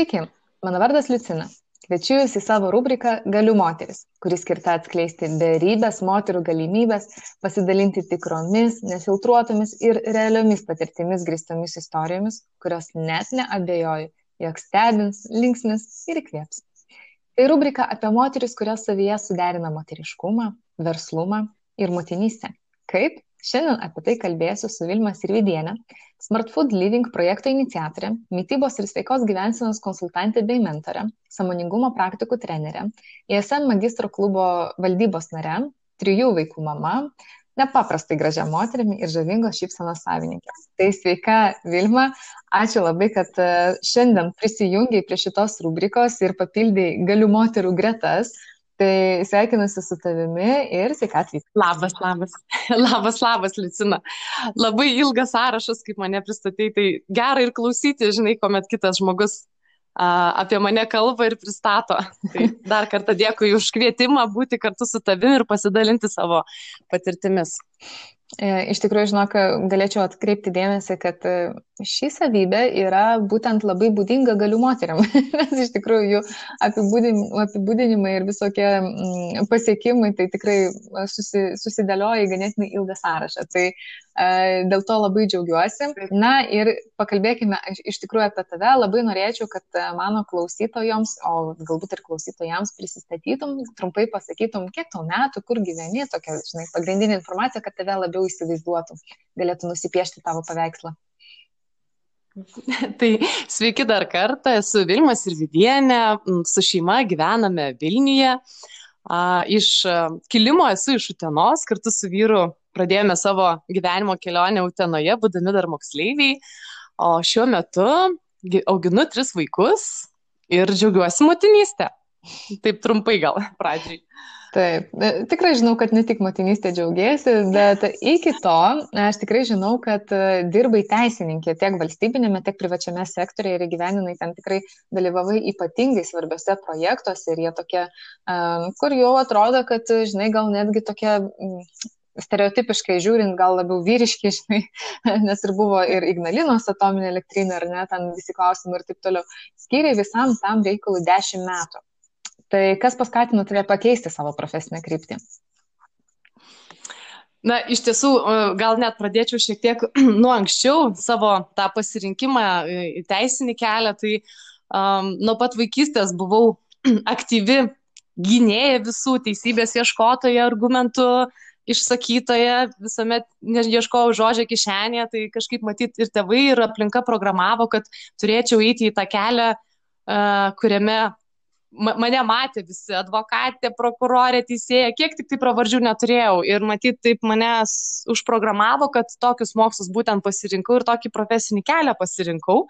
Sveiki, mano vardas Liucina. Kviečiu Jūs į savo rubriką Galiu moteris, kuris skirta atskleisti beribės moterų galimybės, pasidalinti tikromis, nefiltruotomis ir realiomis patirtimis grįstomis istorijomis, kurios net neabejoju, jog stebins, linksmis ir įkvėps. Tai rubrika apie moteris, kurios savyje suderina moteriškumą, verslumą ir motinystę. Kaip? Šiandien apie tai kalbėsiu su Vilma Sirvidienė, Smart Food Living projekto iniciatorė, mytybos ir sveikos gyvensenos konsultantė bei mentorė, samoningumo praktikų trenerė, ESM magistro klubo valdybos nare, trijų vaikų mama, nepaprastai gražia moterimi ir žavingos šypsenos savininkė. Tai sveika Vilma, ačiū labai, kad e, šiandien prisijungiai prie šitos rubrikos ir papildai galių moterų gretas. Tai sveikinusi su tavimi ir sveika atvykus. Labas, labas. Labas, labas, Licina. Labai ilgas sąrašas, kaip mane pristatei, tai gera ir klausyti, žinai, kuomet kitas žmogus a, apie mane kalba ir pristato. Tai dar kartą dėkui už kvietimą būti kartu su tavimi ir pasidalinti savo patirtimis. E, iš tikrųjų, žinok, galėčiau atkreipti dėmesį, kad e, ši savybė yra būtent labai būdinga galių moteriam, nes iš tikrųjų jų apibūdinimai, ir visokie mm, pasiekimai tai tikrai susi, susidėlioja į ganėtinai ilgą sąrašą. Tai e, dėl to labai džiaugiuosi. Na ir pakalbėkime iš tikrųjų apie tave. Labai norėčiau, kad e, mano klausytojoms, o galbūt ir klausytojams prisistatytum, trumpai pasakytum, kiek tau metų, kur gyveni, tokia, žinai, pagrindinė informacija, kad tave labiau įsivaizduotų, galėtų nusipiešti tavo paveikslą. Tai sveiki dar kartą, esu Vilmas ir Vidienė, su šeima gyvename Vilniuje. Iš kilimo esu iš Utenos, kartu su vyru pradėjome savo gyvenimo kelionę Utenoje, būdami dar moksleiviai. O šiuo metu auginu tris vaikus ir džiaugiuosi motinystę. Taip trumpai gal pradžiai. Taip, e, tikrai žinau, kad ne tik motinystė džiaugiasi, bet iki to aš tikrai žinau, kad e, dirbai teisininkė tiek valstybinėme, tiek privačiame sektorėje ir gyveninai ten tikrai dalyvavai ypatingai svarbiose projektuose ir jie tokie, e, kur jau atrodo, kad, žinai, gal netgi tokie stereotipiškai žiūrint, gal labiau vyriški, žinai, nes ir buvo ir Ignalinos atominė elektrinė, ar ne, ten visi klausimai ir taip toliau. Skyriai visam tam reikalui 10 metų. Tai kas paskatino tave pakeisti savo profesinę kryptį? Na, iš tiesų, gal net pradėčiau šiek tiek nuo anksčiau savo tą pasirinkimą į teisinį kelią. Tai um, nuo pat vaikystės buvau aktyvi gynėja visų teisybės ieškotoja, argumentų išsakytoja, visuomet ieškojau žodžio kišenėje, tai kažkaip matyt ir tėvai, ir aplinka programavo, kad turėčiau eiti į tą kelią, uh, kuriame mane matė visi advokatė, prokurorė, teisėja, kiek tik tai pravardžių neturėjau. Ir matyt, taip mane užprogramavo, kad tokius mokslus būtent pasirinkau ir tokį profesinį kelią pasirinkau.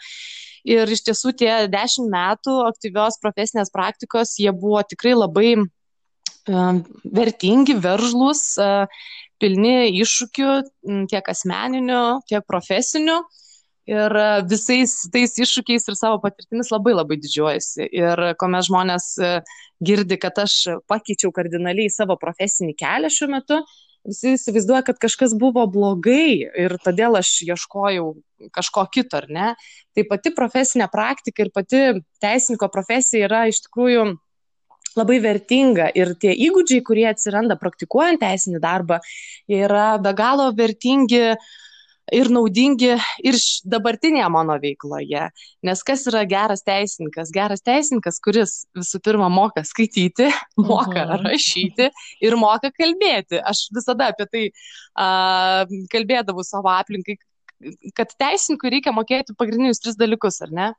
Ir iš tiesų tie dešimt metų aktyvios profesinės praktikos, jie buvo tikrai labai uh, vertingi, veržlus, uh, pilni iššūkių tiek asmeninių, tiek profesinių. Uh, ir e, visais tais iššūkiais ir savo patirtimis labai labai didžiuojasi. Ir kuomet žmonės e, girdi, kad aš pakeičiau kardinaliai savo profesinį kelią šiuo metu, visi įsivaizduoja, kad kažkas buvo blogai ir todėl aš ieškojau kažko kito, ar ne. Tai pati profesinė praktika ir pati teisininko profesija yra iš tikrųjų labai vertinga ir tie įgūdžiai, kurie atsiranda praktikuojant teisinį darbą, yra be galo vertingi uh, ir naudingi ir dabartinėje mano veikloje. Nes kas yra geras teisininkas? Geras teisininkas, kuris visų pirma moka skaityti, moka mhm. rašyti ir moka kalbėti. Aš visada apie tai a, kalbėdavau savo aplinkai, kad teisininkui reikia mokėti pagrindinius tris dalykus, ar ne?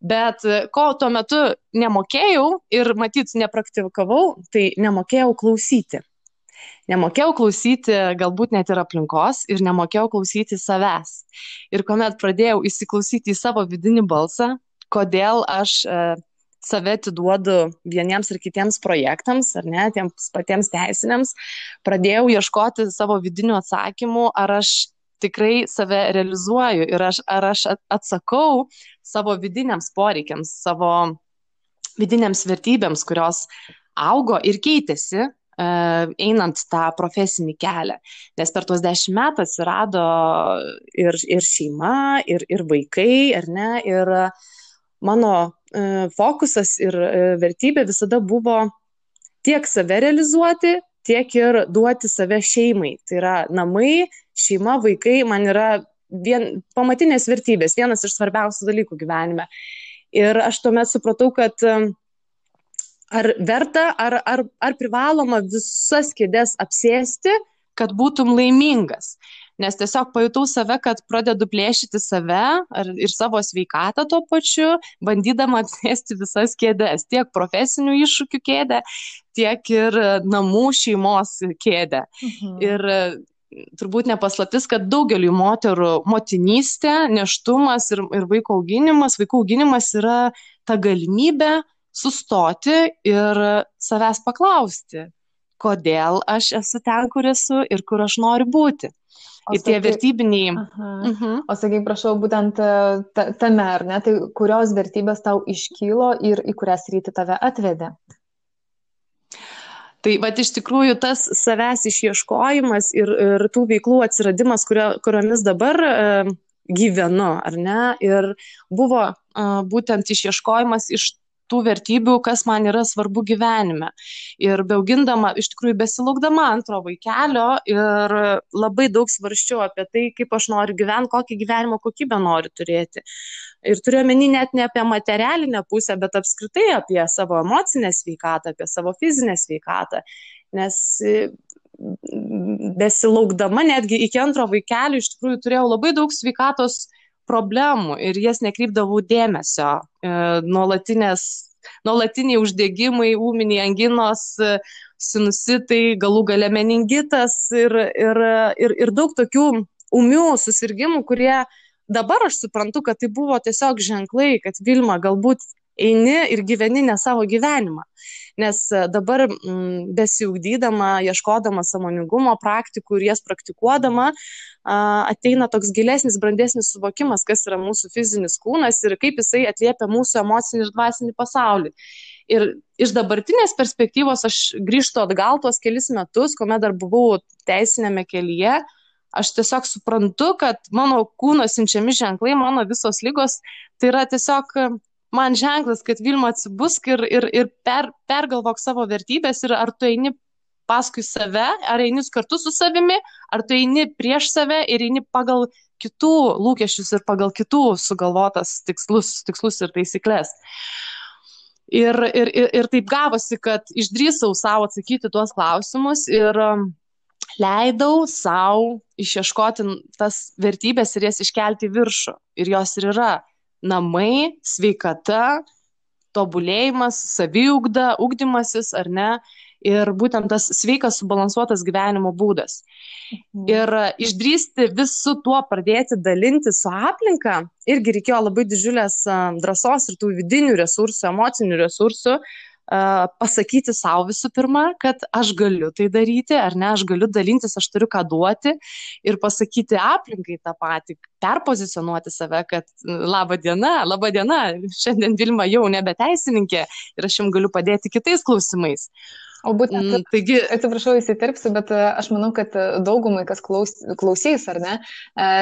Bet ko tuo metu nemokėjau ir matyt nepraktikavau, tai nemokėjau klausyti. Nemokėjau klausyti galbūt net ir aplinkos ir nemokėjau klausyti savęs. Ir kuomet pradėjau įsiklausyti į savo vidinį balsą, kodėl aš e, save atiduodu vieniems ir kitiems projektams, ar ne, tiems patiems teisiniams, pradėjau ieškoti savo vidinių atsakymų, ar aš tikrai save realizuoju ir aš, ar aš atsakau savo vidiniams poreikiams, savo vidiniams vertybėms, kurios augo ir keitėsi einant tą profesinį kelią. Nes per tuos dešimt metų atsirado ir, ir šeima, ir, ir vaikai, ar ne, ir mano fokusas ir vertybė visada buvo tiek save realizuoti, tiek ir duoti save šeimai. Tai yra namai, šeima, vaikai man yra vien, pamatinės vertybės, vienas iš svarbiausių dalykų gyvenime. Ir aš tuomet supratau, kad ar verta, ar, ar, ar privaloma visas kėdės apsėsti, kad būtum laimingas nes tiesiog pajutau save, kad pradedu plėšyti save ar, ir savo sveikatą tuo pačiu, bandydama apsėsti visas kėdės, tiek profesinių iššūkių kėdę, tiek ir namų šeimos kėdę. Mhm. Ir turbūt nepaslaptis, kad daugeliu moterų motinystė, neštumas ir, ir vaiko auginimas, vaiko auginimas yra ta galimybė sustoti ir savęs paklausti, kodėl aš esu ten, kur esu ir kur aš noriu būti. O ir tie sakai, vertybiniai. Aha. Uh -huh. O sakai, prašau, būtent e, tame, ar ne, tai kurios vertybės tau iškylo ir į kurias rytį tave atvedė? Tai va iš tikrųjų tas savęs išieškojimas ir, ir tų veiklų atsiradimas, kurio, kuriomis dabar e, gyvenu, ar ne, ir buvo e, būtent išieškojimas iš tų vertybių, kas man yra svarbu gyvenime. Ir beaugindama, iš tikrųjų besilaukdama antro vaikelio ir labai daug svarščiau apie tai, kaip aš noriu gyventi, kokį gyvenimo kokybę noriu turėti. Ir turiu meni net ne apie materialinę pusę, bet apskritai apie savo emocinę sveikatą, apie savo fizinę sveikatą. Nes besilaukdama netgi iki antro vaikelio iš tikrųjų turėjau labai daug sveikatos problemų ir jas nekreipdavau dėmesio. E, nuolatinės, nuolatiniai uždegimai, ūminiai anginos, e, sinusitai, galų gale meningitas ir, ir, ir, ir daug tokių umių susirgymų, kurie dabar aš suprantu, kad tai buvo tiesiog ženklai, kad Vilma galbūt eini ir gyveni ne savo gyvenimą. Nes e, dabar mm, besiugdydama, ieškodama samoningumo praktikų ir jas praktikuodama, ateina toks gilesnis, brandesnis suvokimas, kas yra mūsų fizinis kūnas ir kaip jisai atliepia mūsų emocinį ir dvasinį pasaulį. Ir iš dabartinės perspektyvos aš grįžtu atgal tuos kelis metus, kuomet dar buvau teisinėme kelyje, aš tiesiog suprantu, kad mano kūno siunčiami ženklai, mano visos lygos, tai yra tiesiog man ženklas, kad Vilma atsibusk ir, ir, ir per, pergalvok savo vertybės ir ar tu eini paskui save, ar eini kartu su savimi, ar tu eini prieš save ir eini pagal kitų lūkesčius ir pagal kitų sugalvotas tikslus, tikslus ir taisyklės. Ir, ir, ir, ir taip gavosi, kad išdrįsau savo atsakyti tuos klausimus ir um, leidau savo išieškoti tas vertybės ir jas iškelti viršų. Ir jos ir yra namai, sveikata, tobulėjimas, saviugda, ugdymasis ar ne. Ir būtent tas sveikas, subalansuotas gyvenimo būdas. Mhm. Ir išdrysti visu tuo pradėti dalinti su aplinka, irgi reikėjo labai didžiulės drąsos ir tų vidinių resursų, emocinių resursų, pasakyti savo visų pirma, kad aš galiu tai daryti, ar ne, aš galiu dalintis, aš turiu ką duoti ir pasakyti aplinkai tą patį, perpozicionuoti save, kad laba diena, laba diena, šiandien Vilma jau nebe teisininkė ir aš jums galiu padėti kitais klausimais. O būtent, mm, taigi, atsiprašau, įsiterpsiu, bet aš manau, kad daugumai, kas klaus, klausys ar ne,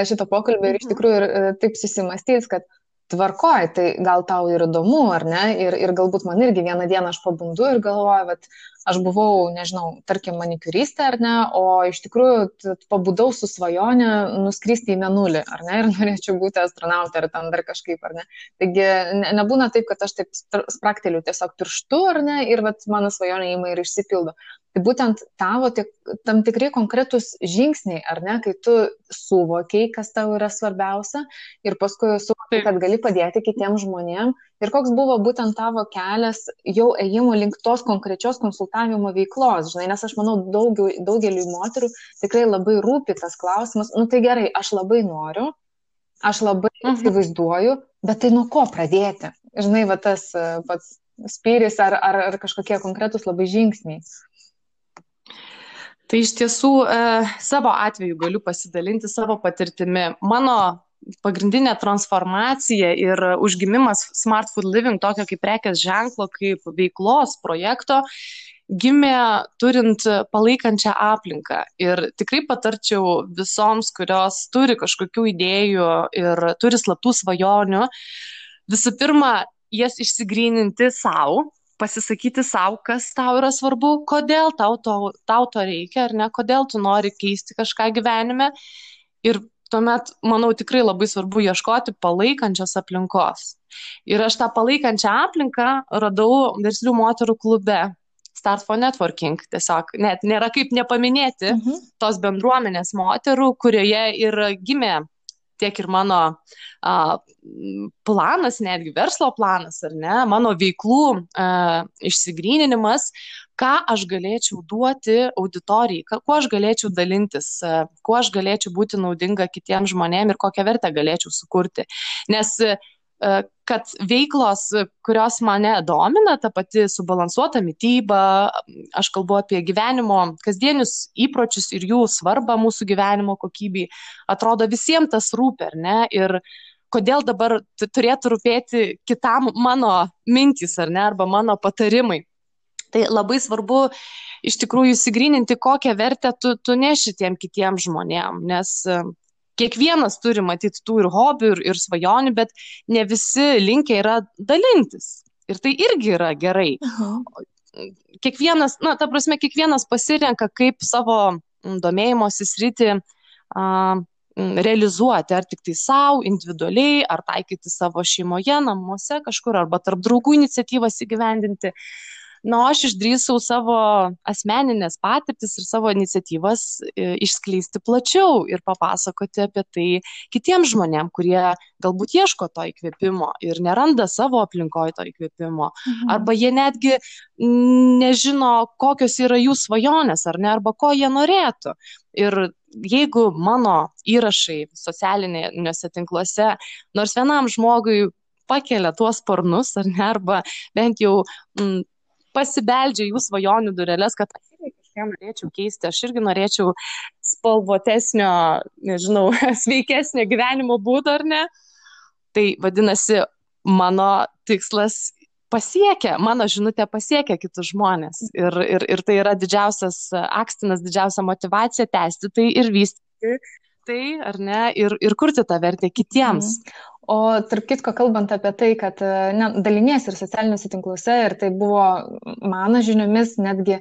šito pokalbio ir iš mhm. tikrųjų ir taip susimastys, kad tvarkoj, tai gal tau ir įdomu, ar ne? Ir, ir galbūt man irgi vieną dieną aš pabundu ir galvoju, kad aš buvau, nežinau, tarkim, manikiuristė, ar ne, o iš tikrųjų pabudau su svajonė nuskristi į menulį, ar ne, ir norėčiau būti astronautė ar ten dar kažkaip, ar ne. Taigi ne, nebūna taip, kad aš taip sprakteliu tiesiog pirštu, ar ne, ir vat, mano svajonė įma ir išsipildo. Tai būtent tavo tik, tam tikrai konkretus žingsniai, ar ne, kai tu suvokiai, kas tau yra svarbiausia ir paskui suvokiai, kad gali padėti kitiems žmonėms. Ir koks buvo būtent tavo kelias jau ėjimo link tos konkrečios konsultavimo veiklos, žinai, nes aš manau, daugiau, daugeliu moterų tikrai labai rūpi tas klausimas, nu tai gerai, aš labai noriu, aš labai mhm. įsivaizduoju, bet tai nuo ko pradėti? Žinai, va tas pats spyris ar, ar, ar kažkokie konkretus labai žingsniai. Tai iš tiesų e, savo atveju galiu pasidalinti savo patirtimi. Mano pagrindinė transformacija ir užgimimas Smart Food Living, tokio kaip prekės ženklo, kaip veiklos projekto, gimė turint palaikančią aplinką. Ir tikrai patarčiau visoms, kurios turi kažkokių idėjų ir turi slaptų svajonių, visų pirma, jas išsigryninti savo, pasisakyti savo, kas tau yra svarbu, kodėl tau to, tau to reikia, ar ne, kodėl tu nori keisti kažką gyvenime. Ir tuomet, manau, tikrai labai svarbu ieškoti palaikančios aplinkos. Ir aš tą palaikančią aplinką radau verslių moterų klube. Start for Networking. Tiesiog net nėra kaip nepaminėti mhm. tos bendruomenės moterų, kurioje ir gimė tiek ir mano a, planas, netgi verslo planas, ar ne, mano veiklų a, išsigryninimas, ką aš galėčiau duoti auditorijai, kuo aš galėčiau dalintis, kuo aš galėčiau būti naudinga kitiems žmonėms ir kokią vertę galėčiau sukurti. Nes E, kad veiklos, kurios mane domina, ta pati subalansuota mytyba, aš kalbu apie gyvenimo kasdienius įpročius ir jų svarbą mūsų gyvenimo kokybei, atrodo visiems tas rūpi, ar ne? Ir kodėl dabar turėtų rūpėti kitam mano mintys, ar ne, arba mano patarimai. Tai labai svarbu iš tikrųjų įsigryninti, kokią vertę tu, tu neši tiem kitiem žmonėm, nes kiekvienas turi matyti tų ir hobių, ir, ir svajonių, bet ne visi linkia yra dalintis. Ir tai irgi yra gerai. Kiekvienas, na, ta prasme, kiekvienas pasirenka, kaip savo domėjimosi sritį a, realizuoti, ar tik tai savo, individualiai, ar taikyti savo šeimoje, namuose kažkur, arba tarp draugų iniciatyvas įgyvendinti. Na, aš išdrįsau savo asmeninės patirtis ir savo iniciatyvas e, išskleisti plačiau ir papasakoti apie tai kitiems žmonėms, kurie galbūt ieško to įkvėpimo ir neranda savo aplinkoje to įkvėpimo. Mhm. Arba jie netgi nežino, kokios yra jų svajonės, ar ne, arba ko jie norėtų. Ir jeigu mano įrašai socialiniuose tinkluose nors vienam žmogui pakelia tuos sparnus, ar ne, arba bent jau m, pasibeldžia jų svajonių dureles, kad aš irgi kažką norėčiau keisti, aš irgi norėčiau spalvotesnio, nežinau, sveikesnio gyvenimo būdo ar ne. Tai vadinasi, mano tikslas pasiekia, mano žinutė pasiekia kitus žmonės. Ir, ir, ir tai yra didžiausias akstinas, didžiausia motivacija tęsti tai ir vystyti tai, ar ne, ir, ir kurti tą vertę kitiems. Mhm. O tarp kitko, kalbant apie tai, kad ne, dalinies ir socialiniuose tinkluose, ir tai buvo mano žiniomis netgi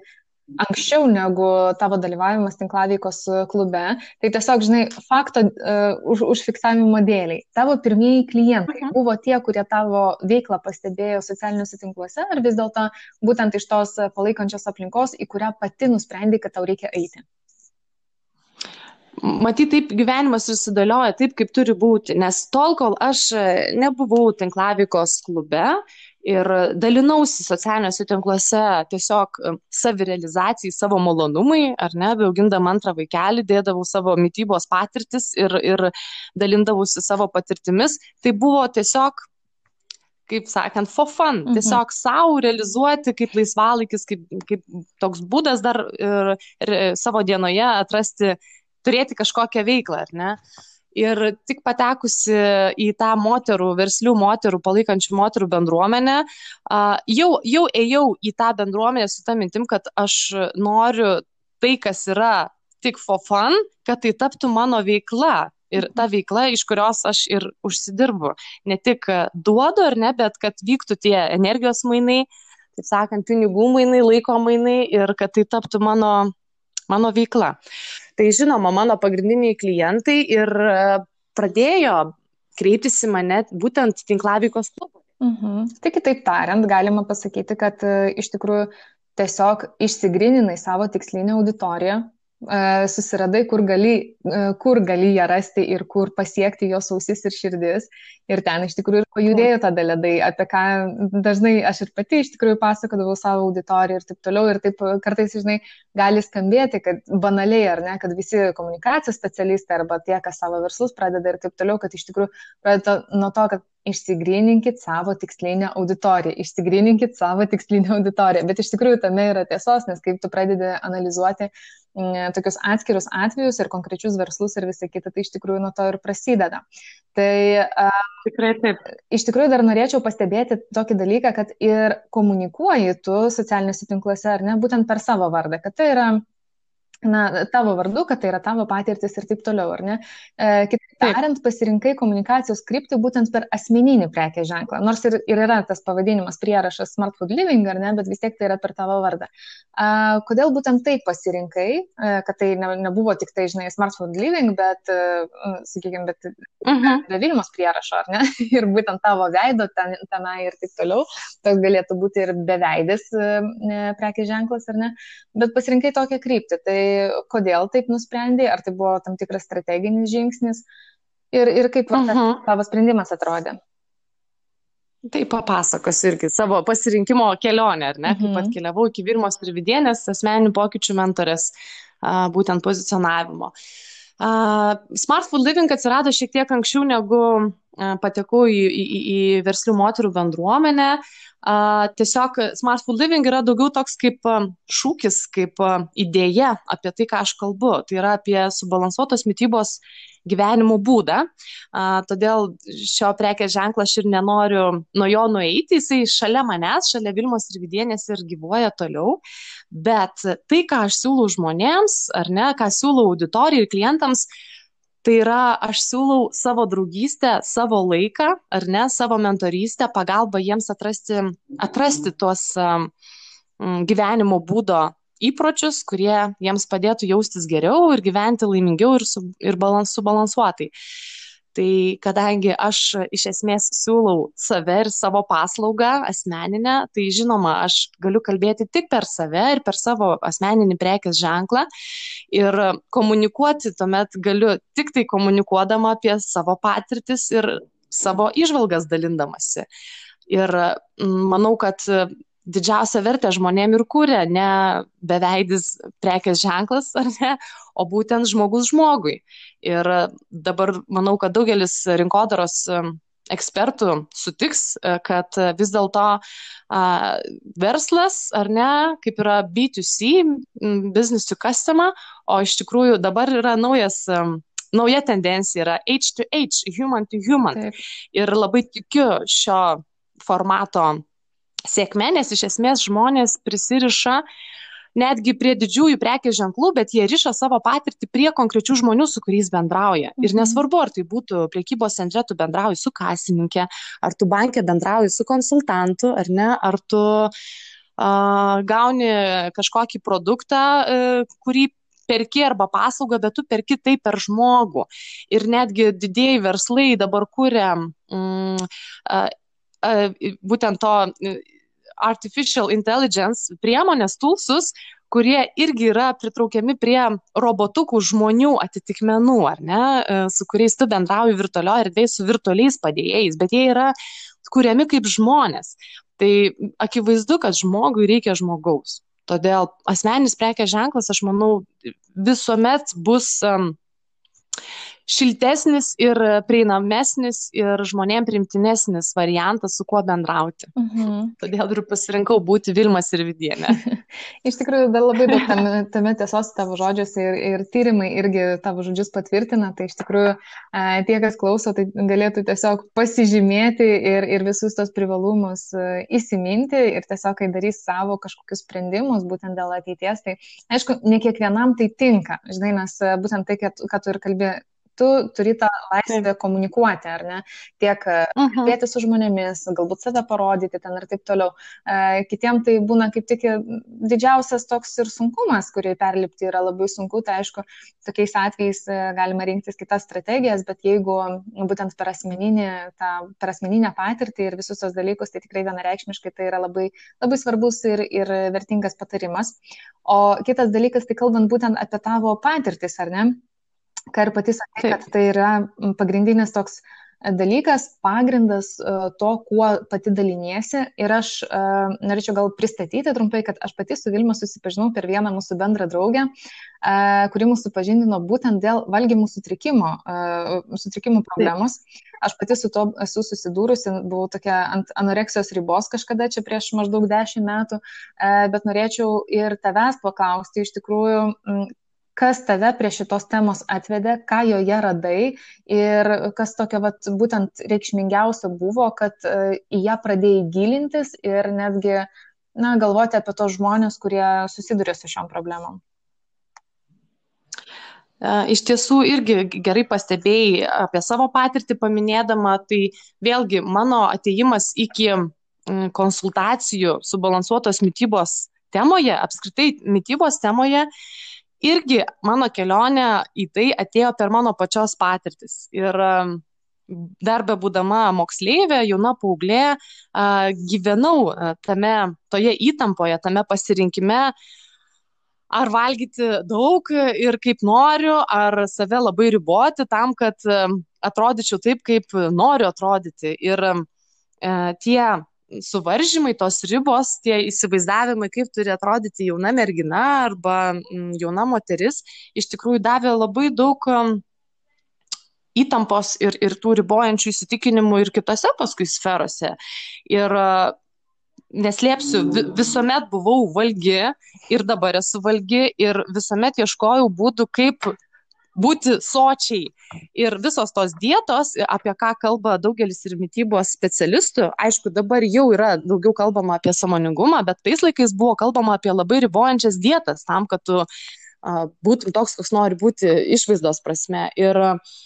anksčiau negu tavo dalyvavimas tinklaveikos klube, tai tiesiog, žinai, fakto uh, už, užfiksavimo dėliai. Tavo pirmieji klientai mhm. buvo tie, kurie tavo veiklą pastebėjo socialiniuose tinkluose, ar vis dėlto būtent iš tos palaikančios aplinkos, į kurią pati nusprendai, kad tau reikia eiti? Matyt, taip gyvenimas susidėlioja taip, kaip turi būti, nes tol, kol aš e, nebuvau tinklavikos klube ir dalinausi socialiniuose tinkluose tiesiog e, savirealizacijai, savo malonumai, ar ne, beaugindama antrą vaikelį, dėdavau savo mytybos patirtis ir, ir dalindavausi savo patirtimis, tai buvo tiesiog kaip sakant, for fun, mhm. tiesiog savo realizuoti kaip laisvalaikis, kaip, kaip toks būdas dar ir, ir savo dienoje atrasti turėti kažkokią veiklą, ar ne? Ir tik patekusi į tą moterų, verslių moterų, palaikančių moterų bendruomenę, jau, jau ėjau į tą bendruomenę su tą mintim, kad aš noriu tai, kas yra tik for fun, kad tai taptų mano veikla. Ir ta veikla, iš kurios aš ir užsidirbu. Ne tik duodu ar ne, bet kad vyktų tie energijos mainai, taip sakant, pinigų mainai, laiko mainai ir kad tai taptų mano, mano veikla. Tai žinoma, mano pagrindiniai klientai ir e, pradėjo kreiptis į mane būtent tinklaveikos klubui. Mhm. Tai kitaip tariant, galima pasakyti, kad e, iš tikrųjų tiesiog išsigrininai savo tikslinę auditoriją, susiradai, kur gali, e, kur gali ją rasti ir kur pasiekti jos ausis ir širdis. Ir ten iš tikrųjų ir pajudėjo tada ledai, apie ką dažnai aš ir pati iš tikrųjų pasakodavau savo auditorijai ir taip toliau. Ir taip kartais, žinai, gali skambėti, kad banaliai ar ne, kad visi komunikacijos specialistai arba tie, kas savo verslus pradeda ir taip toliau, kad iš tikrųjų pradeda nuo to, kad išsigryninkit savo tikslinę auditoriją, išsigryninkit savo tikslinę auditoriją. Bet iš tikrųjų tame yra tiesos, nes kaip tu pradedi analizuoti tokius atskirius atvejus ir konkrečius verslus ir visą kitą, tai iš tikrųjų nuo to ir prasideda. Tai tikrai taip. Iš tikrųjų dar norėčiau pastebėti tokį dalyką, kad ir komunikuoji tu socialiniuose tinkluose, ar ne, būtent per savo vardą, kad tai yra na, tavo vardu, kad tai yra tavo patirtis ir taip toliau, ar ne? E, kitaip tariant, pasirinkai komunikacijos kryptį būtent per asmeninį prekės ženklą. Nors ir, ir yra tas pavadinimas prierašas Smart Food Living, ar ne, bet vis tiek tai yra per tavo vardą. A, kodėl būtent taip pasirinkai, a, kad tai ne, nebuvo tik tai, žinai, Smart Food Living, bet, a, sakykime, bet uh mhm. -huh. Vilnius prierašo, ar ne? ir būtent tavo veido ten, tenai ir taip toliau. Toks galėtų būti ir beveidis prekės ženklas, ar ne? Bet pasirinkai tokią kryptį. Tai kodėl taip nusprendai? Ar tai buvo tam tikras strateginis žingsnis? Ir, ir kaip uh -huh. tavo sprendimas atrodė? Tai papasakosiu irgi savo pasirinkimo kelionę, ar ne, kaip mhm. atkeliavau iki Virmos ir Vidienės asmeninių pokyčių mentorės, būtent pozicionavimo. Smart Food Living atsirado šiek tiek anksčiau negu patekau į, į, į verslių moterų bendruomenę. Tiesiog Smart Food Living yra daugiau toks kaip šūkis, kaip idėja apie tai, ką aš kalbu. Tai yra apie subalansuotos mytybos gyvenimo būdą. Todėl šio prekės ženklą aš ir nenoriu nuo jo nueiti, jisai šalia manęs, šalia Vilmos ir Vidienės ir gyvoja toliau. Bet tai, ką aš siūlau žmonėms, ar ne, ką siūlau auditorijai ir klientams, tai yra aš siūlau savo draugystę, savo laiką, ar ne, savo mentorystę, pagalbą jiems atrasti, atrasti tuos gyvenimo būdo įpročius, kurie jiems padėtų jaustis geriau ir gyventi laimingiau ir, su, ir balans, subalansuotai. Tai kadangi aš iš esmės siūlau save ir savo paslaugą asmeninę, tai žinoma, aš galiu kalbėti tik per save ir per savo asmeninį prekės ženklą ir komunikuoti tuomet galiu tik tai komunikuodama apie savo patirtis ir savo išvalgas dalindamasi. Ir manau, kad didžiausią vertę žmonėm ir kūrė ne beveidis prekės ženklas, ar ne, o būtent žmogus žmogui. Ir dabar manau, kad daugelis rinkodaros ekspertų sutiks, e, kad vis dėlto verslas, ar ne, kaip yra B2C, business to customer, o iš tikrųjų dabar yra naujas nauja tendencija yra H to H, human to human. Taip. Ir labai tikiu šio formato sėkme, nes iš esmės žmonės prisiriša netgi prie didžiųjų prekės ženklų, bet jie riša savo patirtį prie konkrečių žmonių, su kuriais bendrauja. Ir mhm. nesvarbu, ar tai būtų priekybos centre, tu bendrauji su kasininkė, ar tu bankė bendrauji su konsultantu, ar ne, ar tu uh, gauni kažkokį produktą, uh, kurį perki arba paslaugą, bet tu perki tai per žmogų. Ir netgi didėjai verslai dabar kūrė mm, būtent to artificial intelligence priemonės, tulsus, kurie irgi yra pritraukiami prie robotukų žmonių atitikmenų, ar ne, su kuriais tu bendrauji virtualioje erdvėje su virtualiais padėjėjais, bet jie yra kuriami kaip žmonės. Tai akivaizdu, kad žmogui reikia žmogaus. Todėl asmeninis prekės ženklas, aš manau, visuomet bus um, šiltesnis ir prieinamesnis ir žmonėm primtinesnis variantas, su kuo bendrauti. Mhm. Todėl ir pasirinkau būti Vilmas ir Vidienė. Iš tikrųjų, dar labai daug tame, tame tiesos tavo žodžiuose ir, ir tyrimai irgi tavo žodžius patvirtina. Tai iš tikrųjų tie, kas klauso, tai galėtų tiesiog pasižymėti ir, ir visus tos privalumus įsiminti ir tiesiog, kai darys savo kažkokius sprendimus, būtent dėl ateities, tai aišku, ne kiekvienam tai tinka, žinai, nes būtent tai, kad, kad tu ir kalbėjai tu turi tą laisvę komunikuoti, ar ne? Tiek uh e, -huh. Mhm. kalbėti su žmonėmis, galbūt save parodyti ten ir taip toliau. Uh, kitiem tai būna kaip tik didžiausias toks ir sunkumas, kurį perlipti yra labai sunku, tai aišku, tokiais atvejais uh, galima rinktis kitas strategijas, bet jeigu būtent per asmeninį, tą, per asmeninę patirtį ir visus tos dalykus, tai tikrai vienareikšmiškai tai yra labai, labai svarbus ir, ir vertingas patarimas. O kitas dalykas, tai kalbant būtent apie tavo patirtis, ar ne? Ką ir pati sakai, kad tai yra pagrindinis toks e, dalykas, pagrindas e, to, kuo pati daliniesi. Ir aš uh, norėčiau gal pristatyti trumpai, kad aš pati su Vilma susipažinau per vieną mūsų bendrą draugę, kuri mūsų pažindino būtent dėl valgymų sutrikimo, sutrikimų problemos. Aš pati su to esu susidūrusi, buvau tokia ant anoreksijos ribos kažkada čia prieš maždaug dešimt metų, bet norėčiau ir tavęs paklausti iš tikrųjų, kas tave prie šitos temos atvedė, ką joje radai ir kas tokio vat, būtent reikšmingiausio buvo, kad e, į ją pradėjai gilintis ir netgi na, galvoti apie tos žmonės, kurie susiduria su šiom problemom. Iš tiesų irgi gerai pastebėjai apie savo patirtį paminėdama, tai vėlgi mano ateimas iki konsultacijų subalansuotos mytybos temoje, apskritai mytybos temoje, irgi mano kelionė į tai atėjo per mano pačios patirtis. Ir dar be būdama moksleivė, jauna paauglė, gyvenau tame, toje įtampoje, tame pasirinkime, ar valgyti daug ir kaip noriu, ar save labai riboti tam, kad atrodyčiau taip, kaip noriu atrodyti. Ir tie suvaržymai, tos ribos, tie įsivaizdavimai, kaip turi atrodyti jauna mergina arba jauna moteris, iš tikrųjų davė labai daug įtampos ir, ir tų ribojančių įsitikinimų ir kitose paskui sferose. Ir neslėpsiu, visuomet buvau valgi ir dabar esu valgi ir visuomet ieškojau būdų, kaip būti sočiai. Ir visos tos dietos, apie ką kalba daugelis ir mytybos specialistų, aišku, dabar jau yra daugiau kalbama apie samoningumą, bet tais laikais buvo kalbama apie labai ribojančias dietas tam, kad tu uh, būtum toks, koks nori būti išvaizdos prasme. Ir uh,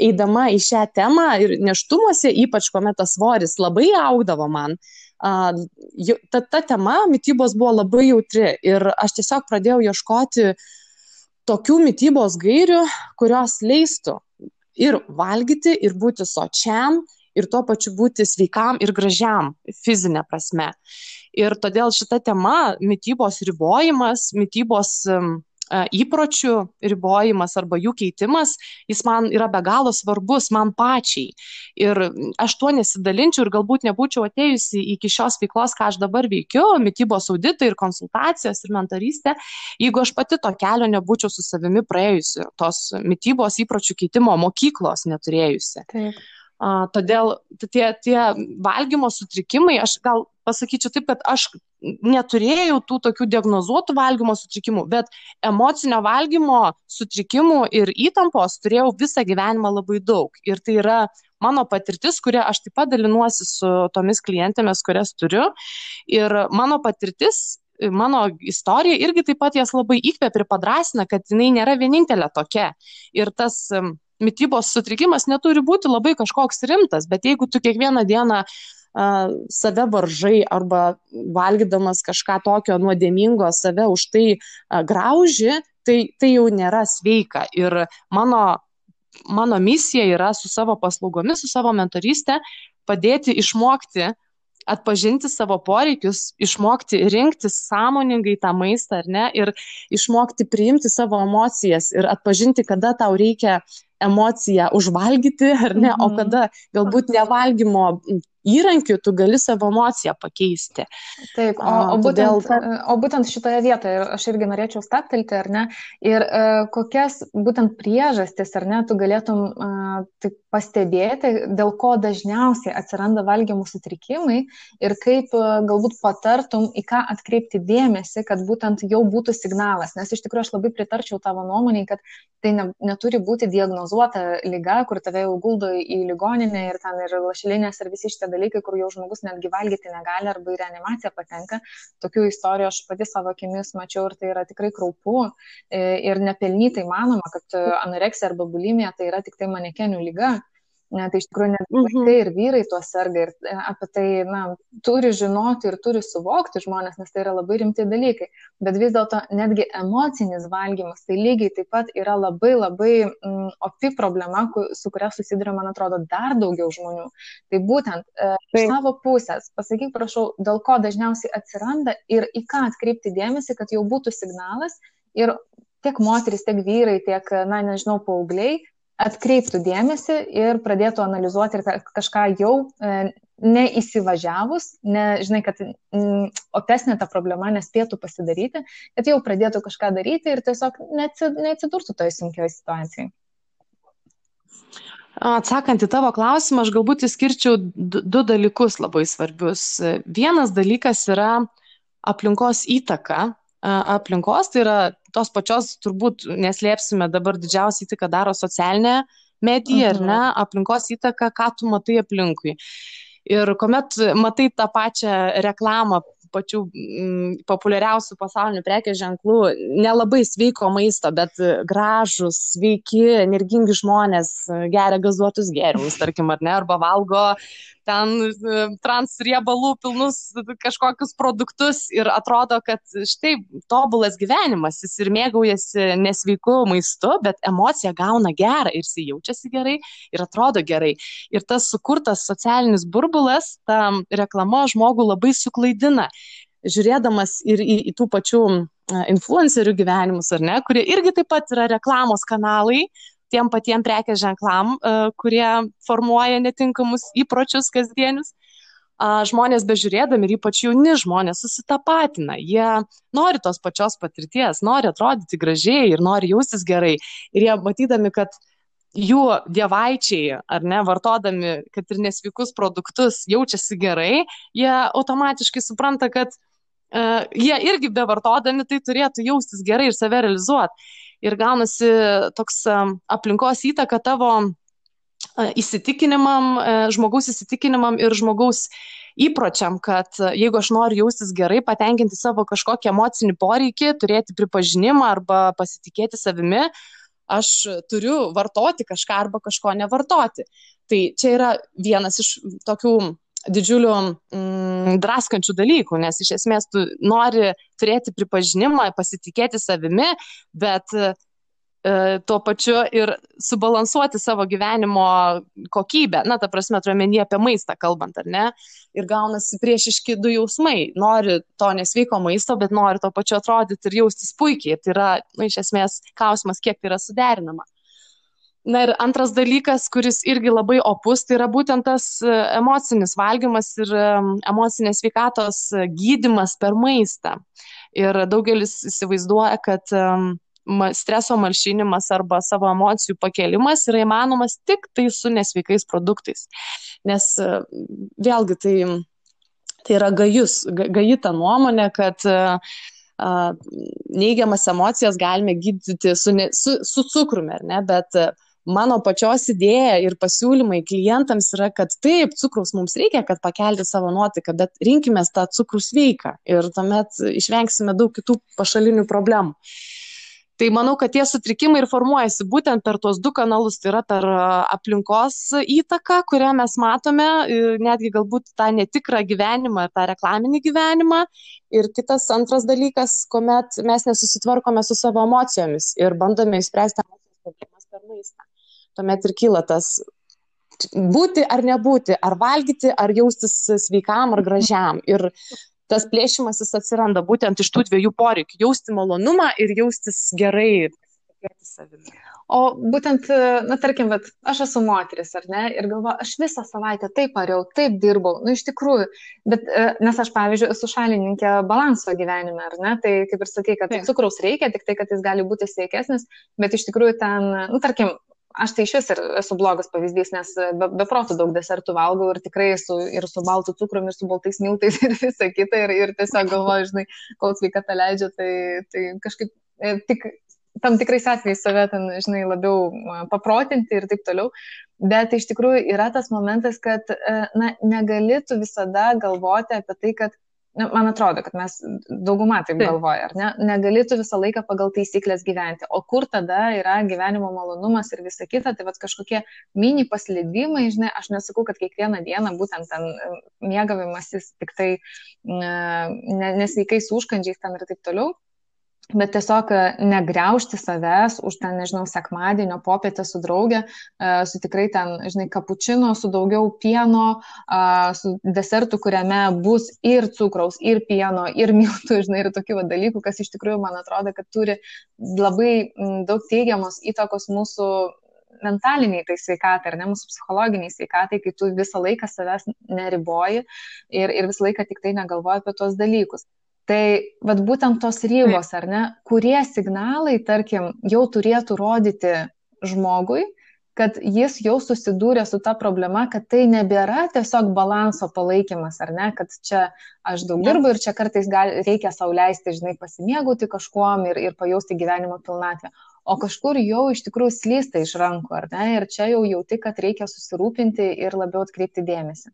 eidama į šią temą ir neštumuose, ypač kuomet tas svoris labai augdavo man, ta, ta tema mytybos buvo labai jautri ir aš tiesiog pradėjau ieškoti tokių mytybos gairių, kurios leistų ir valgyti, ir būti sočiam, ir tuo pačiu būti sveikam ir gražiam fizinė prasme. Ir todėl šita tema, mytybos ribojimas, mytybos įpročių ribojimas arba jų keitimas, jis man yra be galo svarbus man pačiai. Ir aš tuo nesidalinčiau ir galbūt nebūčiau atėjusi iki šios veiklos, ką aš dabar veikiu, mytybos auditai ir konsultacijos ir mentorystė, jeigu aš pati to kelio nebūčiau su savimi praėjusi, tos mytybos įpročių keitimo mokyklos neturėjusi. Taip. Todėl tie, tie valgymo sutrikimai, aš gal pasakyčiau taip, kad aš neturėjau tų tokių diagnozuotų valgymo sutrikimų, bet emocinio valgymo sutrikimų ir įtampos turėjau visą gyvenimą labai daug. Ir tai yra mano patirtis, kurią aš taip pat dalinuosi su tomis klientėmis, kurias turiu. Ir mano patirtis mano istorija irgi taip pat jas labai įkvėpia ir padrasina, kad jinai nėra vienintelė tokia. Ir tas mytybos sutrikimas neturi būti labai kažkoks rimtas, bet jeigu tu kiekvieną dieną uh, save varžai arba valgydamas kažką tokio nuodėmingo save už tai grauži, tai, tai jau nėra sveika. Ir mano, mano misija yra su savo paslaugomis, su savo mentorystė padėti išmokti atpažinti savo poreikius, išmokti rinktis sąmoningai tą maistą ar ne ir išmokti priimti savo emocijas ir atpažinti, kada tau reikia emociją užvalgyti ar ne, mhm. o kada galbūt nevalgymo įrankiu tu gali savo emociją pakeisti. Taip, o, o, būtent, Todėl... o būtent šitoje vietoje aš irgi norėčiau staptelti, ar ne, ir uh, kokias būtent priežastis, ar ne, tu galėtum uh, taip pastebėti, dėl ko dažniausiai atsiranda valgymo sutrikimai ir kaip uh, galbūt patartum, į ką atkreipti dėmesį, kad būtent jau būtų signalas. Nes iš tikrųjų aš labai pritarčiau tavo nuomonėj, kad tai ne, neturi būti diagnozuota lyga, kur tave jau guldo į ligoninę ir ten ir lašelinės ir visi šitie dalykai, kur jau žmogus netgi valgyti negali arba į reanimaciją patenka. Tokių istorijų aš pati savo akimis mačiau ir tai yra tikrai kraupu e, ir nepelnytai manoma, kad anoreksija arba bulimija tai yra tik tai manekenių lyga. Ne, tai iš tikrųjų net mhm. vaikai ir vyrai tuo serga ir e, apie tai na, turi žinoti ir turi suvokti žmonės, nes tai yra labai rimti dalykai. Bet vis dėlto netgi emocinis valgymas tai lygiai taip pat yra labai labai mm, opi problema, su kuria susiduria, man atrodo, dar daugiau žmonių. Tai būtent e, iš savo pusės, pasakyk prašau, dėl ko dažniausiai atsiranda ir į ką atkreipti dėmesį, kad jau būtų signalas ir tiek moteris, tiek vyrai, tiek, na, nežinau, paaugliai atkreiptų dėmesį ir pradėtų analizuoti ir kažką jau e, neįsivažiavus, ne, žinai, kad mm, opesnė ta problema nespėtų pasidaryti, kad jau pradėtų kažką daryti ir tiesiog neatsidurtų toje sunkioje situacijoje. Atsakant į tavo klausimą, aš galbūt įskirčiau du dalykus labai svarbius. Vienas dalykas yra aplinkos įtaka aplinkos, tai yra tos pačios, turbūt neslėpsime, dabar didžiausią įtaką daro socialinė medija, mhm. ar ne, aplinkos įtaka, ką tu matai aplinkui. Ir kuomet matai tą pačią reklamą pačių m, populiariausių pasaulinių prekės ženklų nelabai sveiko maisto, bet gražus, sveiki, energingi žmonės geria gazuotus gėrimus, tarkim, ar ne, arba valgo ten e, transriebalų pilnus kažkokius produktus ir atrodo, kad štai tobulas gyvenimas, jis ir mėgaujasi nesveiku maistu, bet emocija gauna gerą ir jis jaučiasi gerai ir atrodo gerai. Ir tas sukurtas socialinis burbulas, ta reklama žmogų labai suklaidina žiūrėdamas ir į, į tų pačių influencerių gyvenimus, ar ne, kurie irgi taip pat yra reklamos kanalai, tiem patiem prekės ženklam, kurie formuoja netinkamus įpročius kasdienius. Žmonės bežiūrėdami ir ypač jauni žmonės susitapatina, jie nori tos pačios patirties, nori atrodyti gražiai ir nori jaustis gerai. Ir jie matydami, kad jų dievaičiai, ar ne, vartodami, kad ir nesveikus produktus, jaučiasi gerai, jie automatiškai supranta, kad uh, jie irgi bevartodami tai turėtų jaustis gerai ir save realizuoti ir gaunasi toks aplinkos įtaka tavo įsitikinimam, žmogaus įsitikinimam ir žmogaus įpročiam, kad jeigu aš noriu jaustis gerai, patenkinti savo kažkokį emocinį poreikį, turėti pripažinimą arba pasitikėti savimi, aš turiu vartoti kažką arba kažko nevartoti. Tai čia yra vienas iš tokių didžiulių mm, draskančių dalykų, nes iš esmės tu nori turėti pripažinimą, pasitikėti savimi, bet e, tuo pačiu ir subalansuoti savo gyvenimo kokybę. Na, ta prasme, turiuomenį apie maistą kalbant, ar ne? Ir gaunasi priešiški du jausmai. Nori to nesveiko maisto, bet nori tuo pačiu atrodyti ir jaustis puikiai. Ir tai yra, na, iš esmės, klausimas, kiek tai yra suderinama. Na ir antras dalykas, kuris irgi labai opus, tai yra būtent tas e, emocinis valgymas ir e, emocinės veikatos e, gydimas per maistą. Ir daugelis įsivaizduoja, kad streso malšinimas arba savo emocijų pakelimas yra įmanomas tik tai su nesveikais produktais. Nes vėlgi tai, tai yra gajus, gaji ta nuomonė, kad neigiamas emocijas galime gydyti su, ne, su, su cukrumi, ne, bet mano pačios idėja ir pasiūlymai klientams yra, kad taip, cukraus mums reikia, kad pakelti savo nuotaiką, bet rinkime tą cukrų sveiką ir tuomet išvengsime daug kitų pašalinių problemų. Tai manau, kad tie sutrikimai ir formuojasi būtent per tuos du kanalus, tai yra per aplinkos įtaką, kurią mes matome, netgi galbūt tą netikrą gyvenimą tą reklaminį gyvenimą. Ir kitas antras dalykas, kuomet mes nesusitvarkome su savo emocijomis ir bandome išspręsti emocijos problemas per maistą tuomet ir kyla tas būti ar nebūti, ar valgyti, ar jaustis sveikam ar gražiam. Ir tas plėšimasis atsiranda būtent iš tų dviejų poreikių - jausti malonumą ir jaustis gerai. O būtent, na, tarkim, bet aš esu moteris, ar ne, ir galvoju, aš visą savaitę taip pariau, taip dirbau, nu, iš tikrųjų, bet, nes aš, pavyzdžiui, esu šalininkė balanso gyvenime, ar ne, tai kaip ir sakai, kad taip. cukraus reikia, tik tai, kad jis gali būti sveikesnis, bet iš tikrųjų ten, nu, tarkim, aš tai iš vis ir esu blogas pavyzdys, nes be, be protų daug desertų valgau ir tikrai su, ir su baltu cukrum, ir su baltais miltais ir visa kita. Ir, ir tiesiog galvoju, žinai, kol sveikata leidžia, tai, tai kažkaip e, tik tam tikrais atvejais save ten, žinai, labiau paprotinti ir taip toliau. Bet iš tikrųjų yra tas momentas, kad, e, na, negali tu visada galvoti apie tai, kad man atrodo, kad mes daugumą taip, galvoja, ar ne? Negalėtų visą laiką pagal taisyklės gyventi. O kur tada yra gyvenimo malonumas ir visa kita, tai vad kažkokie mini paslydimai, žinai, aš nesakau, kad kiekvieną dieną būtent ten mėgavimasis tik tai nesveikais užkandžiais ten ir taip toliau bet tiesiog e, negriaužti savęs už ten, nežinau, sekmadienio popietę su draugė, e, su tikrai ten, žinai, kapučino, su daugiau pieno, su desertu, kuriame bus ir cukraus, ir pieno, ir miltų, žinai, ir tokių va, dalykų, kas iš tikrųjų, man atrodo, kad turi labai daug teigiamos įtakos mūsų mentaliniai tai sveikatai, ar ne mūsų psichologiniai sveikatai, kai tu visą laiką savęs neriboji ir, ir visą laiką tik tai negalvoji apie tuos dalykus. Tai vad būtent tos ribos, ar ne, kurie signalai, tarkim, jau turėtų rodyti žmogui, kad jis jau susidūrė su ta problema, kad tai nebėra tiesiog balanso palaikymas, ar ne, kad čia aš daug dirbu ir čia kartais gal, reikia sauliaisti, žinai, pasimėgauti kažkuom ir, ir pajausti gyvenimo pilnatvę. O kažkur jau iš tikrųjų slysta iš rankų, ar ne, ir čia jau jauti, kad reikia susirūpinti ir labiau atkreipti dėmesį.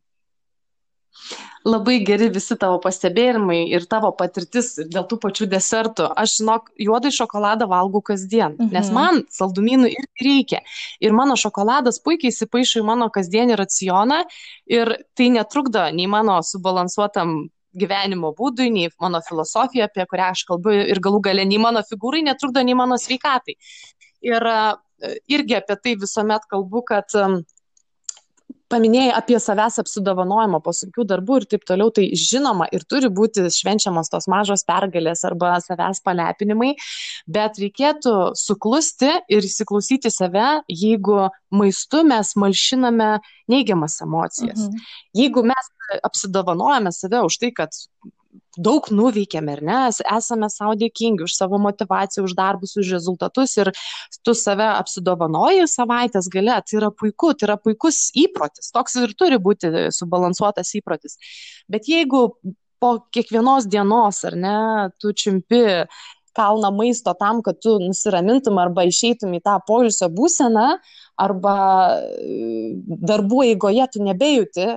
Labai geri visi tavo pastebėjimai ir tavo patirtis dėl tų pačių desertų. Aš, žinok, juodai šokoladą valgau kasdien, mhm. nes man saldumynų irgi reikia. Ir mano šokoladas puikiai įsipaišo į mano kasdienį racioną ir tai netrukdo nei mano subalansuotam gyvenimo būdui, nei mano filosofija, apie kurią aš kalbu, ir galų gale nei mano figūrai netrukdo, nei mano sveikatai. Ir irgi apie tai visuomet kalbu, kad paminėjai apie savęs apsidovanojimą po sunkių darbų ir taip toliau, tai žinoma ir turi būti švenčiamos tos mažos pergalės arba savęs palepinimai, bet reikėtų suklusti ir įsiklausyti save, jeigu maistu mes malšiname neigiamas emocijas. Mhm. Jeigu mes apsidovanojame save už tai, kad daug nuveikėme, ar ne, esame savo dėkingi už savo motivaciją, už darbus, už rezultatus ir tu save apsidovanoji savaitės gale, tai yra puiku, tai yra puikus įprotis, toks ir turi būti subalansuotas įprotis. Bet jeigu po kiekvienos dienos, ar ne, tu čimpi kalną maisto tam, kad tu nusiramintum arba išeitum į tą poilsio būseną, arba darbų eigoje tu nebejauti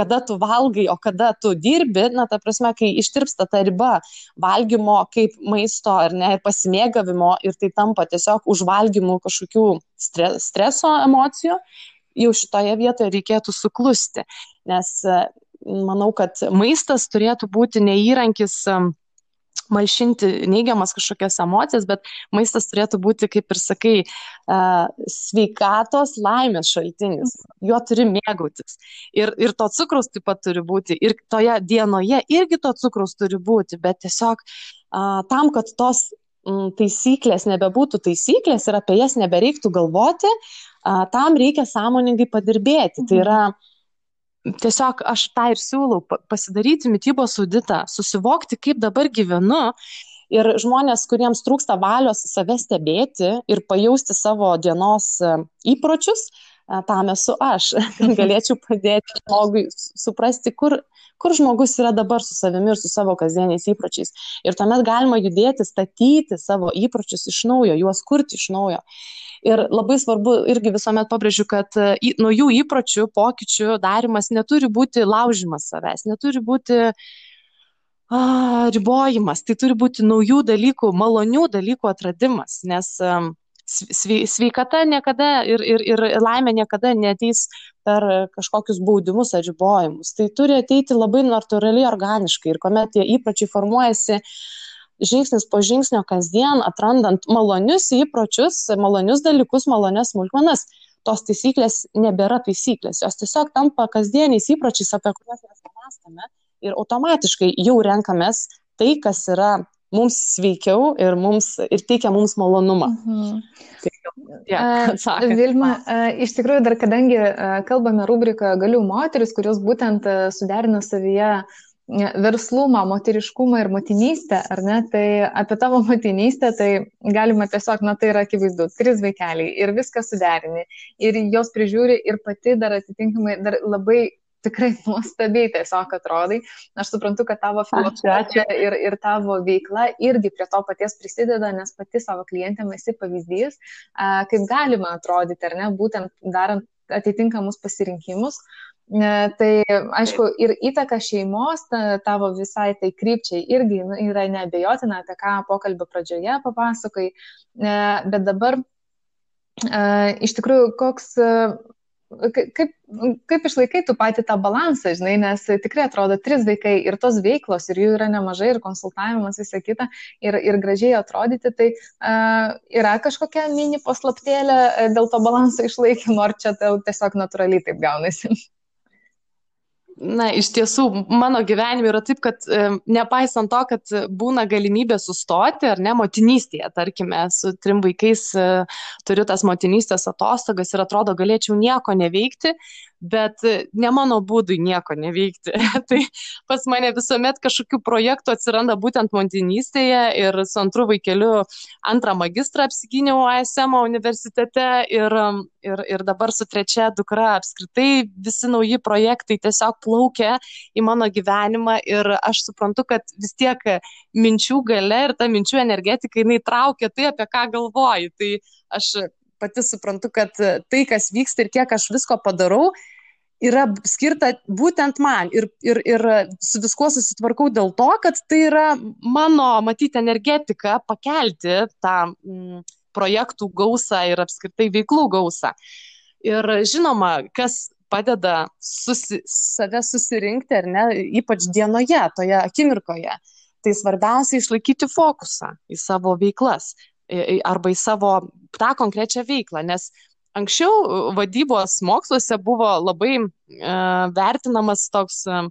kada tu valgai, o kada tu dirbi, na, ta prasme, kai ištirpsta ta riba valgymo kaip maisto ar ne, ir pasimėgavimo ir tai tampa tiesiog užvalgymų kažkokių streso emocijų, jau šitoje vietoje reikėtų suklusti, nes manau, kad maistas turėtų būti neįrankis malšinti neigiamas kažkokias emocijas, bet maistas turėtų būti, kaip ir sakai, sveikatos laimės šaltinis. Jo turi mėgautis. Ir, ir to cukraus taip pat turi būti. Ir toje dienoje irgi to cukraus turi būti, bet tiesiog tam, kad tos taisyklės nebebūtų taisyklės ir apie jas nebereiktų galvoti, tam reikia sąmoningai padirbėti. Tai yra mhm tiesiog aš tą ir siūlau pasidaryti mytybos auditą, susivokti, kaip dabar gyvenu. Ir žmonės, kuriems trūksta valios save stebėti ir pajausti savo dienos e, įpročius, tam esu aš. Galėčiau padėti žmogui suprasti, kur, kur žmogus yra dabar su savimi ir su savo kasdieniais įpročiais. Ir tuomet galima judėti, statyti savo įpročius iš naujo, juos kurti iš naujo. Ir labai svarbu irgi visuomet pabrėžiu, kad e, naujų įpročių, pokyčių darimas neturi būti laužimas savęs, neturi būti a, ribojimas, tai turi būti naujų dalykų, malonių dalykų atradimas, nes sveikata niekada ir, ir, ir laimė niekada neteis per kažkokius baudimus ar ribojimus. Tai turi ateiti labai natūraliai, organiškai ir kuomet tie įpročiai formuojasi žingsnis po žingsnio kasdien atrandant malonius įpročius, malonius dalykus, malonias smulkmenas, tos taisyklės nebėra taisyklės, jos tiesiog tampa kasdieniais įpročiais, apie kuriuos mes mąstame ir automatiškai jau renkamės tai, kas yra mums sveikiau ir, mums, ir teikia mums malonumą. Mhm. Tai, ja, uh, Vilma, uh, iš tikrųjų dar kadangi uh, kalbame rubriką Galių moteris, kurios būtent suderina savyje verslumą, moteriškumą ir motinystę, ar ne, tai apie tavo motinystę, tai galima tiesiog, na tai yra akivaizdu, trys vaikeliai ir viską suderini, ir jos prižiūri ir pati dar atitinkamai, dar labai tikrai nuostabiai tiesiog atrodai. Aš suprantu, kad tavo filosofija ir, ir tavo veikla irgi prie to paties prisideda, nes pati savo klientėm esi pavyzdys, kaip galima atrodyti, ar ne, būtent darant atitinkamus pasirinkimus, Tai aišku, ir įtaka šeimos ta, tavo visai tai krypčiai irgi nu, yra neabejotina, apie ką pokalbio pradžioje papasakai, bet dabar iš tikrųjų koks kaip, kaip išlaikai tu pati tą balansą, žinai, nes tikrai atrodo trys vaikai ir tos veiklos, ir jų yra nemažai, ir konsultavimas, visą kitą, ir, ir gražiai atrodyti, tai uh, yra kažkokia mini paslaptėlė dėl to balanso išlaikymo, ar čia tiesiog natūraliai taip gaunasi? Na, iš tiesų, mano gyvenime yra taip, kad e, nepaisant to, kad būna galimybė sustoti, ar ne, motinystėje, tarkime, su trim vaikais e, turiu tas motinystės atostogas ir atrodo, galėčiau nieko neveikti, bet ne mano būdui nieko neveikti. tai pas mane visuomet kažkokių projektų atsiranda būtent motinystėje ir su antru vaikeliu antrą magistrą apsigyniau ASM universitete ir, ir, ir dabar su trečia dukra apskritai visi nauji projektai tiesiog plaukia į mano gyvenimą ir aš suprantu, kad vis tiek minčių gale ir ta minčių energetika jinai traukia tai, apie ką galvoju. Tai aš pati suprantu, kad tai, kas vyksta ir kiek aš visko padarau, yra skirta būtent man ir, ir, ir su viskuo susitvarkau dėl to, kad tai yra mano, matyti, energetika pakelti tą mm, projektų gausą ir apskritai veiklų gausą. Ir žinoma, kas padeda susi, save susirinkti, ar ne, ypač dienoje, toje akimirkoje, tai svarbiausia išlaikyti fokusą į savo veiklas arba į savo tą konkrečią veiklą, nes anksčiau e, vadybos moksluose buvo labai uh, vertinamas toks uh,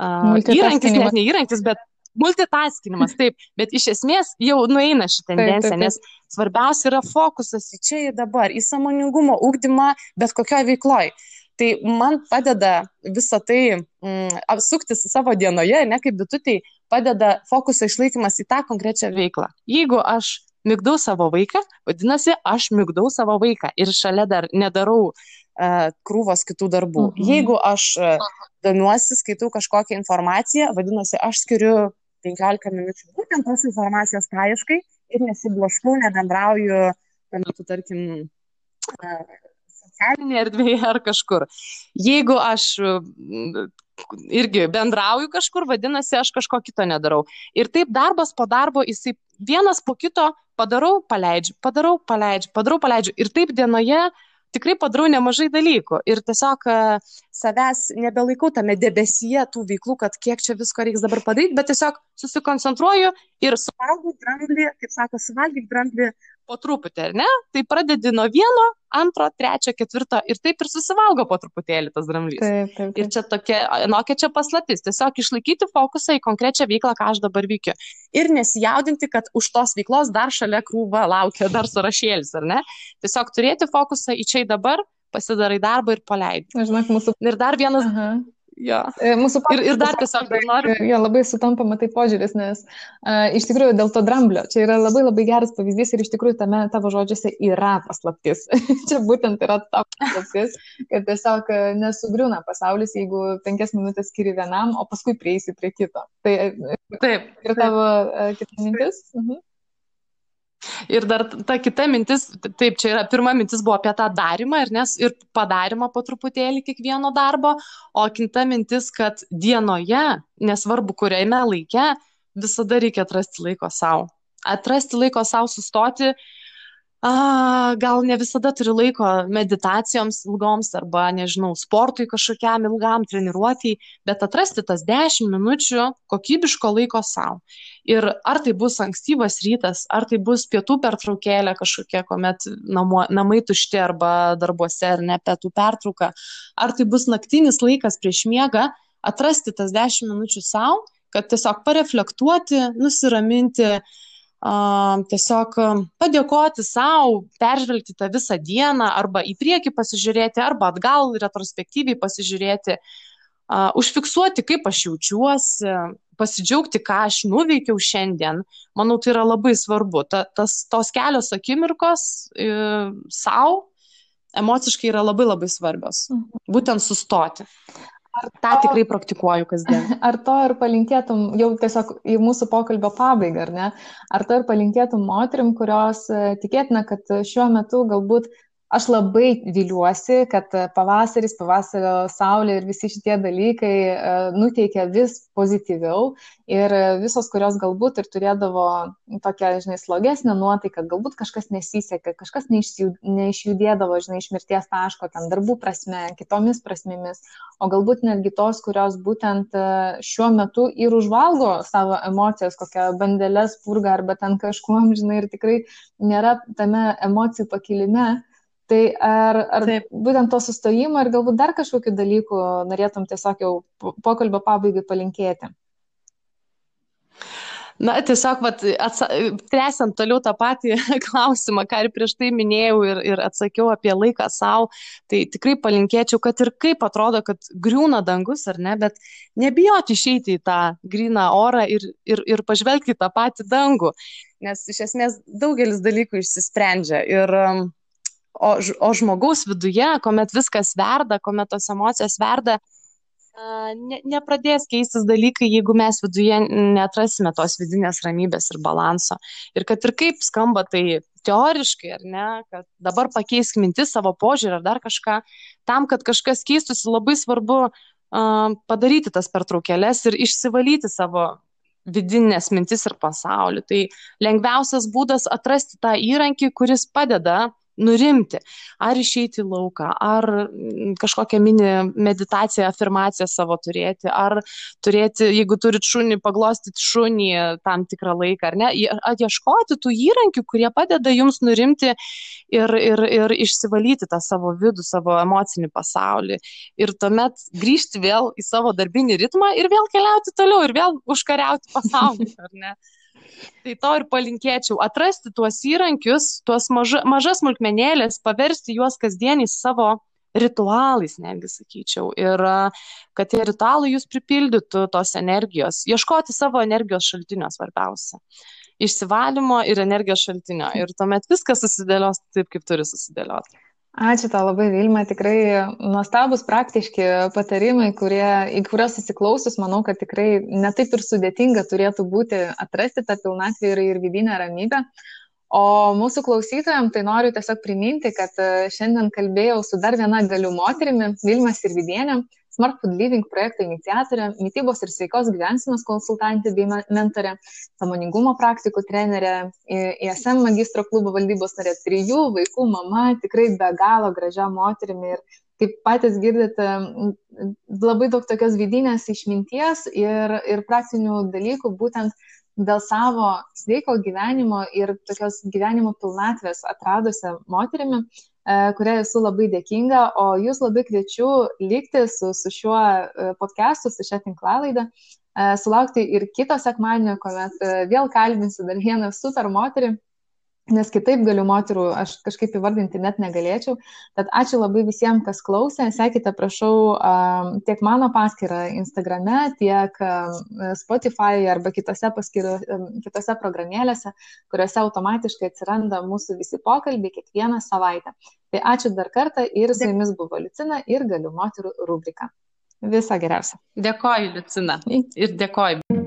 įrankis, net ne įrankis, bet multitaskinimas, taip, bet iš esmės jau nueina ši tendencija, nes svarbiausia yra fokusas į čia ir dabar, į samoningumo ūkdymą bet kokioje veikloje. Tai man padeda visą tai mm, apsuktis savo dienoje, ne kaip bitutai, padeda fokuso išlaikymas į tą konkrečią veiklą. Jeigu aš migdau savo vaiką, vadinasi, aš migdau savo vaiką ir šalia dar nedarau uh, krūvos kitų darbų. Mhm. Jeigu aš uh, domiuosi, skaitau kažkokią informaciją, vadinasi, aš skiriu 15 minučių būtent tos informacijos paieškai ir nesiblaškau, nebendrauju, metu, tarkim, uh, socialinėje erdvėje ar kažkur. Jeigu aš irgi bendrauju kažkur, vadinasi, aš kažko kito nedarau. Ir taip darbas po darbo, jisai vienas po kito padarau, paleidžiu, padarau, paleidžiu, padarau, paleidžiu. Ir taip dienoje tikrai padarau nemažai dalykų. Ir tiesiog e, savęs nebelaikau tame debesyje tų veiklų, kad kiek čia visko reiks dabar padaryti, bet tiesiog susikoncentruoju ir suvalgau dramblį, kaip sako, suvalgyk dramblį po truputį, ar ne? Tai pradedi nuo vieno, antro, trečio, ketvirto ir taip ir susivalgo po truputėlį tas dramblys. Taip, taip, taip. Ir čia tokia, nokia čia paslaptis, tiesiog išlaikyti fokusą į konkrečią veiklą, ką aš dabar veikiu. Ir nesijaudinti, kad už tos veiklos dar šalia krūva laukia dar surašėlis, ar ne? Tiesiog turėti fokusą į čia į dabar, pasidarai darbą ir paleidai. Žinok, mūsų. Ir dar vienas. Aha. Jo. E, mūsų ir, ir dar tiesiog noriu. Jo, labai sutampama tai požiūris, nes uh, iš tikrųjų dėl to dramblio, čia yra labai labai geras pavyzdys ir iš tikrųjų tame tavo žodžiuose yra paslaptis. čia būtent yra ta paslaptis, kad tiesiog e, nesugriūna pasaulis, jeigu penkias minutės skiri vienam, o paskui prieisi prie kito. Tai taip. Ir tavo uh, kita mintis? Uh mhm. Ir dar ta kita mintis, taip, čia yra pirma mintis buvo apie tą darimą ir, nes, ir padarimą po truputėlį kiekvieno darbo, o kita mintis, kad dienoje, nesvarbu kuriame laike, visada reikia atrasti laiko savo. Atrasti laiko savo sustoti, a, gal ne visada turi laiko meditacijoms ilgoms arba, nežinau, sportui kažkokiam ilgam treniruotėjai, bet atrasti tas 10 minučių kokybiško laiko savo. Ir ar tai bus ankstyvas rytas, ar tai bus pietų pertraukėlė kažkokia, kuomet namo, namai tušti arba darbuose ar ne pietų pertrauka, ar tai bus naktinis laikas prieš miegą, atrasti tas 10 minučių savo, kad tiesiog pareflektuoti, nusiraminti, uh, tiesiog padėkoti savo, peržvelgti tą visą dieną arba į priekį pasižiūrėti, arba atgal retrospektyviai pasižiūrėti, užfiksuoti, kaip aš jaučiuosi, pasidžiaugti, ką aš nuveikiau šiandien. Manau, tai yra labai svarbu. Ta, tas, tos kelios akimirkos e, savo emociškai yra labai labai svarbios. Mhm. Būtent sustoti. Ar tą to, tikrai praktikuoju kasdien. Ar to ir palinkėtum, jau tiesiog į mūsų pokalbio pabaigą, ar ne? Ar to ir palinkėtum moterim, kurios e, tikėtina, kad šiuo metu galbūt aš labai viliuosi, kad pavasaris, pavasario saulė ir visi šitie dalykai e, nuteikia vis pozityviau. Ir visos, kurios galbūt ir turėdavo tokią, žinai, slogesnę nuotaiką, galbūt kažkas nesisekė, kažkas neišjudėdavo, žinai, iš mirties taško, ten darbų prasme, kitomis prasmėmis, o galbūt netgi tos, kurios būtent e, šiuo metu ir užvalgo savo emocijas, kokią bandelę spurgą arba ten kažkuom, žinai, ir tikrai nėra tame emocijų pakilime Tai ar, ar Taip. būtent to sustojimo ir galbūt dar kažkokiu dalyku norėtum tiesiog jau pokalbio pabaigai palinkėti? Na, tiesiog, vat, atsa... tęsiant toliau tą patį klausimą, ką ir prieš tai minėjau ir, ir atsakiau apie laiką savo, tai tikrai palinkėčiau, kad ir kaip atrodo, kad griūna dangus ar ne, bet nebijoti išeiti į tą gryną orą ir, ir, ir pažvelgti tą patį dangų, nes iš esmės daugelis dalykų išsisprendžia. Ir, um, o, o žmogaus viduje, kuomet viskas verda, kuomet tos emocijos verda, ne, nepradės keistis dalykai, jeigu mes viduje netrasime tos vidinės ramybės ir balanso. Ir kad ir kaip skamba tai teoriškai, ar ne, kad dabar pakeisk mintis savo požiūrį ar dar kažką, tam, kad kažkas keistųsi, labai svarbu uh, padaryti tas pertraukėlės ir išsivalyti savo vidinės mintis ir pasaulį. Tai lengviausias būdas atrasti tą įrankį, kuris padeda nurimti, ar išeiti į lauką, ar mm, kažkokią mini meditaciją, afirmaciją savo turėti, ar turėti, jeigu turit šunį, paglostyti šunį tam tikrą laiką, ar ne, atieškoti tų įrankių, kurie padeda jums nurimti ir, ir, ir išsivalyti tą savo vidų, savo emocinį pasaulį. Ir tuomet grįžti vėl į savo darbinį ritmą ir vėl keliauti toliau ir vėl užkariauti pasaulį, ar ne? Tai to ir palinkėčiau - atrasti tuos įrankius, tuos maža, mažas smulkmenėlės, paversti juos kasdieniais savo ritualais, netgi sakyčiau. Ir kad tie ritualai jūs pripildytų tos energijos, ieškoti savo energijos šaltinio svarbiausia. Išsivalymo ir energijos šaltinio. Ir tuomet viskas susidėlios taip, kaip turi susidėlioti. Ačiū tau labai, Vilma, tikrai nuostabus praktiški patarimai, kurie, į kuriuos įsiklausus, manau, kad tikrai netaip ir sudėtinga turėtų būti atrasti tą pilnatvį ir, ir vidinę ramybę. O mūsų klausytojams tai noriu tiesiog priminti, kad šiandien kalbėjau su dar viena galiu moterimi, Vilma Sirvidienė, Smart Food Living projekto iniciatorė, mytybos ir sveikos gyvensinos konsultantė bei mentorė, samoningumo praktikų trenerė, ISM magistro klubo valdybos narė, trijų vaikų mama, tikrai be galo gražia moterimi ir kaip patys girdite, labai daug tokios vidinės išminties ir, ir praktinių dalykų būtent dėl savo sveiko gyvenimo ir tokios gyvenimo pilnatvės atradusią moterimi, kuriai esu labai dėkinga, o jūs labai kviečiu likti su, su šiuo e, podcastu, su šią tinklalaidą, e, sulaukti ir kito sekmadienio, kuomet vėl kalbinsiu dar vieną super moterį, nes kitaip galiu moterų aš kažkaip įvardinti net negalėčiau. Tad ačiū labai visiems, kas klausė. Sekite, prašau, tiek mano paskyrą Instagrame, tiek Spotify arba kitose, paskyro, kitose programėlėse, kuriuose automatiškai atsiranda mūsų visi pokalbiai kiekvieną savaitę. Tai ačiū dar kartą ir su jumis buvo Lucina ir galiu moterų rubrika. Visą geriausią. Dėkoju, Lucina. Ir dėkoju.